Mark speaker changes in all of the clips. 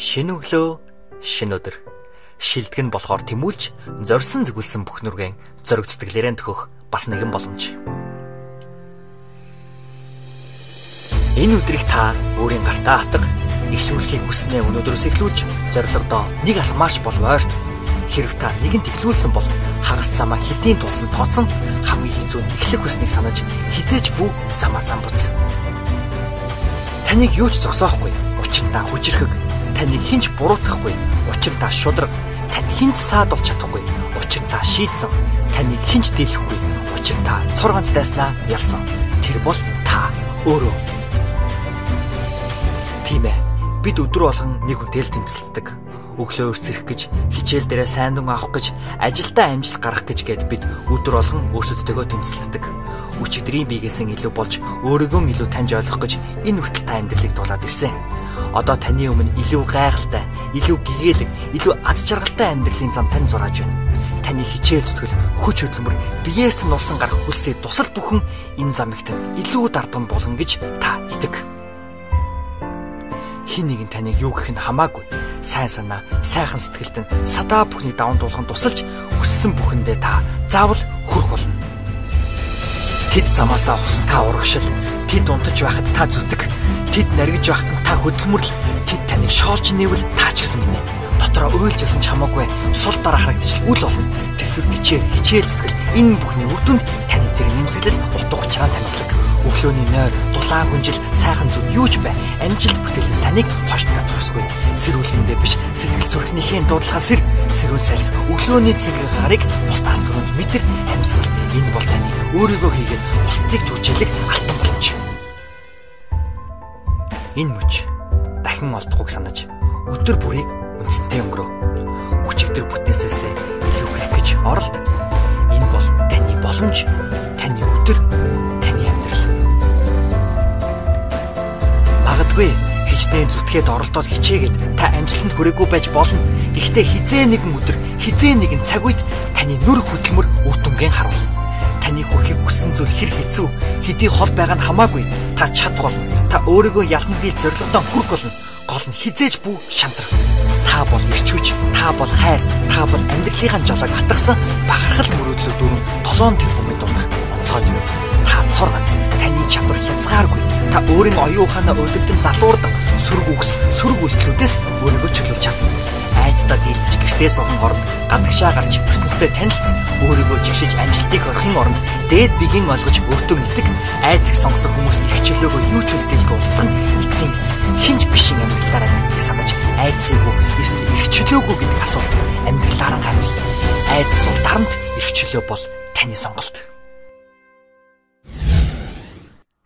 Speaker 1: Шинэ өглөө, шинэ өдөр. Шилдэг нь болохоор тэмүүлж, зорьсон зүгэлсэн бүх нүргэн зориг сэтгэлээрэн төхөх бас нэгэн боломж. Энэ өдрийг та өөрийн гартаа хатга эхлүүлэхийг хүснээ өнөөдрөөс эхлүүлж зорилгодоо нэг алмаач бол ойрт хэрв та нэгэнт ихлүүлсэн бол хагас замаа хэдийн тулсан тооцсон хамгийн хэцүү эхлэх хүснэг санаж хизээч бүү замаас самбуц. Таныг юу ч зогсоохгүй. Учир та хүчрэхэг. Таныг хинч буруутгахгүй. Учир та шудраг. Танд хинч саадуулж чадахгүй. Учир та шийдсэн. Таныг хинч дийлэхгүй. Учир та цор ганц дайснаа ялсан. Тэр бол та өөрөө. Тийм ээ. Бид өдрө болгон нэг хүнтэй л тэмцэлдэг өглөө өрцөх гэж, хичээл дээрээ сайн дүн авах гэж, ажилдаа амжилт гарах гэж гээд бид өдөр болгон өөрсөддөө тэмцэлддэг. Өчигдрийн биегээс илүү болж өөрийгөө илүү таньж ойлгох гэж энэ хүртэл та амьдралыг дулаад ирсэн. Одоо таны өмнө илүү гайхалтай, илүү гэгээлэг, илүү аз жаргалтай амьдралын зам тань зурааж байна. Таны хичээл зүтгэл, хүч хөдөлмөр, биеэс нь улсан гарах хүлсээ тусал бүхэн энэ замыгт илүү дардсан болгон гэж та итэг хин нэг нь таныг юу гэх нь хамаагүй. Сайн санаа, сайхан сэтгэлд нь садаа бүхний даван туулганд тусалж хүссэн бүхэндээ та заавал хүрэх болно. Тэд замаасаа хусан та урагшил, тэд унтаж байхад та зүтг, тэд наргиж байхад та хөдөлмөрл, тэд таныг шоолж нэвэл та ч гэсэн гинэ. Дотроо уйлж ясан ч хамаагүй сул дараа харагдчих үл болно. Тэсвэр тичээ хичээл зүтгэл энэ бүхний үр дүнд таны зэрэг нэмсгэлэл утга учраа танилцдаг өглөөний нойр, дулаан хүнжил, сайхан зүг юу ч бай. Амжилт бүтээлээс таныг хойш татах ёсгүй. Сэрүүлэндээ биш, сэтгэл зүрхнийхээ дуудлагаа сэр, сэрүүл салхи өглөөний цэнгэг гарыг бусдаас түрүүнд мэдэр амьсгал. Энэ бол таны өөрийгөө хийгээд бусдыг түгжээлэх алтан боломж. Энэ мөч дахин олдохыг санаж өдөр бүрийг үнцэнтэй өнгөрөө. Өчигдөр бүтээсээсээ илүү хийх гэж оролт. Энэ бол таны боломж, таны өдөр хичнээн зүтгээд оролдоод хичээгээд та амжилтанд хүрээгүй байж болно. Гэхдээ хизээ нэгэн өдөр, хизээ нэгэн цаг үед таны нүр хөдөлмөр үр дүнгийн харуулна. Таны хүрэхийг хүссэн зүйл хэр хэцүү, хэдий хол байгаа нь хамаагүй. Та чадах болно. Та өөрийгөө ялан дийл зорилгодоо хүрэх болно. Гол нь хизээж бүү шантрах. Та бол ирч хүч, та бол хайр, та бол амьдралынхаа жолоог атгсан бахархал мөрөөдлөө дөрөв 7 тэрбумын дундах онцгой юм. Та цор ганц таны чанар хязгааргүй та өөрийн оюун ухаанаа өдөртөн залуурдаг сөрөг үгс сөрөг үйлдэлүүдээс өөрийгөө чөлөөлж чадна. Айцдаа дийлж гэртээ суухан оронд гадагшаа гарч ертөнцтэй танилцсан өөрийгөө жигшиж амжилтыг орохын оронд дээд бигийн олгож өөртөө мэддэг айцыг сонгосон хүмүүс их чөлөөгөө юу ч үлдээлгүй устгах нь эцсийн эцэст хинж бишин амьдралаараа гэдгийг санаж уу эсвэл их чөлөөгүй гэдэг асуулт амьдралаараа гарвал айц сул дарамт их чөлөө бол таны сонголт.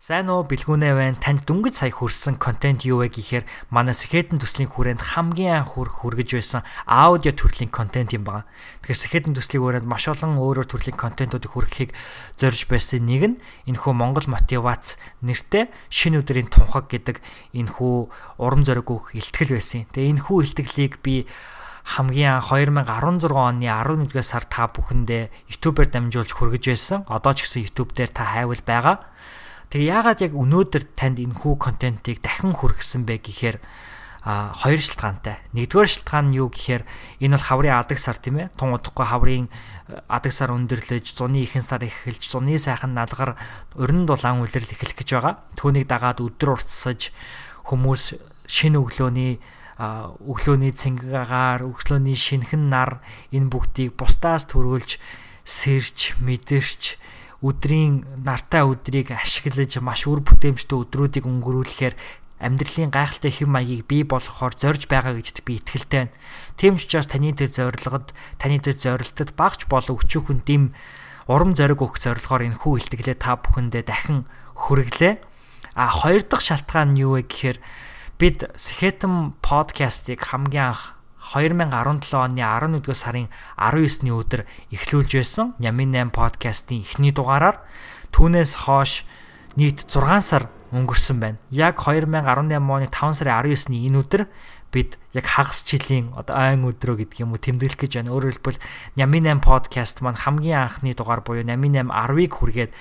Speaker 2: Сайн уу бэлгүүнээ байна. Танд дүнгийн сая хүрсэн контент юу вэ гэхээр манай Сэхэдэн төслийн хүрээнд хамгийн анх хүрх хүргэж байсан аудио төрлийн контент юм байна. Тэгэхээр Сэхэдэн төслийн хүрээнд маш олон өөрөөр төрлийн контентуудыг хүргэхийг зорж байсан нэг нь энэхүү Монгол мотивац нэртэй шинэ өдрийн тунхаг гэдэг энэхүү урам зориг илтгэл байсан. Тэгээ энэхүү илтгэлийг би хамгийн 2016 оны 11-р сар та бүхэндээ YouTube-аар дамжуулж хүргэж байсан. Одоо ч гэсэн YouTube дээр та хайвал байгаа. Тэгээ яагаад яг өнөөдөр танд энэ хүү контентыг дахин хүргэсэн бэ гэхээр а хоёр шалтгаантай. Нэгдүгээр шалтгаан нь юу гэхээр энэ бол хаврын адаг сар тийм ээ. Тун удахгүй хаврын адаг сар өндөрлөж, зуны ихэнх сар эхэлж, зуны сайхан налгар өрн дулаан үлрэл эхлэх гэж байгаа. Түүнийг дагаад өдөр уртсаж хүмүүс шинэ өглөөний өглөөний цэнгагаар, өглөөний шинхэн нар энэ бүгдийг бусдаас төрүүлж, сэрж, мэдэрч өдрийн нартай өдрийг ашиглаж маш үр бүтээмжтэй өдрүүдийг өнгөрүүлэхээр амьдралын гайхалтай хэм маягийг бий болгохоор зорж байгаа гэдэгт би итгэлтэй байна. Тийм ч учраас таны тэр зорилгод, таны тэр зорилтод багч болов өчүүхэн дэм урам зориг өгөх зорилгоор энэ хүү илтгэлээ та бүхэндээ дахин хүргэлээ. А хоёр дахь шалтгаан нь юу вэ гэхээр бид Сэхэтэн подкастыг хамгийн анх 2017 оны 11-р сарын 19-ний өдөр эхлүүлж байсан Нямин 8 подкастын эхний дугаараар түүнээс хойш нийт 6 сар өнгөрсөн байна. Яг 2018 оны 5 сарын 19-ний энэ өдөр бид яг хагас жилийн одоо айн өдрөө гэдэг юм уу тэмдэглэх гэж байна. Өөрөөр хэлбэл Нямин 8 подкаст маань хамгийн анхны дугаар буюу Нямин 8 10-ыг хүргээд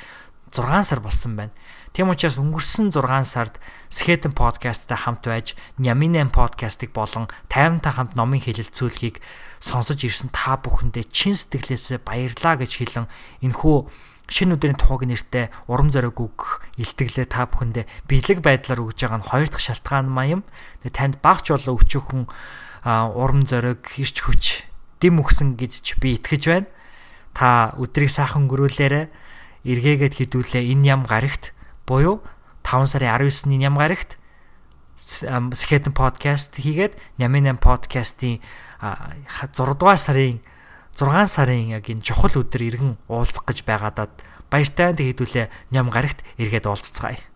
Speaker 2: 6 сар болсон байна. Тийм учраас өнгөрсөн 6 сард Skeleton podcast-тай хамт байж Nyaminen podcast-ыг болон 50-тай хамт номын хэлэлцүүлгийг сонсож ирсэн та бүхэндээ чин сэтгэлээсээ баярлаа гэж хэлэн энэхүү шинэ өдрийн тухайг нэртэй урам зориг өгөх илтгэлээ та бүхэндээ бэлэг байдлаар өгж байгаа нь хоёр дахь шалтгаан маяг. Тэгээ танд багч болоо өчөөхөн урам зориг, ирч хүч, дэм өгсөн гэж би итгэж байна. Та өдрийг сайхан өнгөрүүлээрэ эргээгээд хідүүлээ энэ ям гарагт буюу 5 сарын 19-ний ням гарагт Skeleton podcast хийгээд Нямин 8 podcast-ийн 6 дугаар сарын 6 сарын яг энэ чухал өдөр иргэн уулзах гэж байгаадад баяртай хэдүүлээ ням гарагт эргээд уулзцгаая.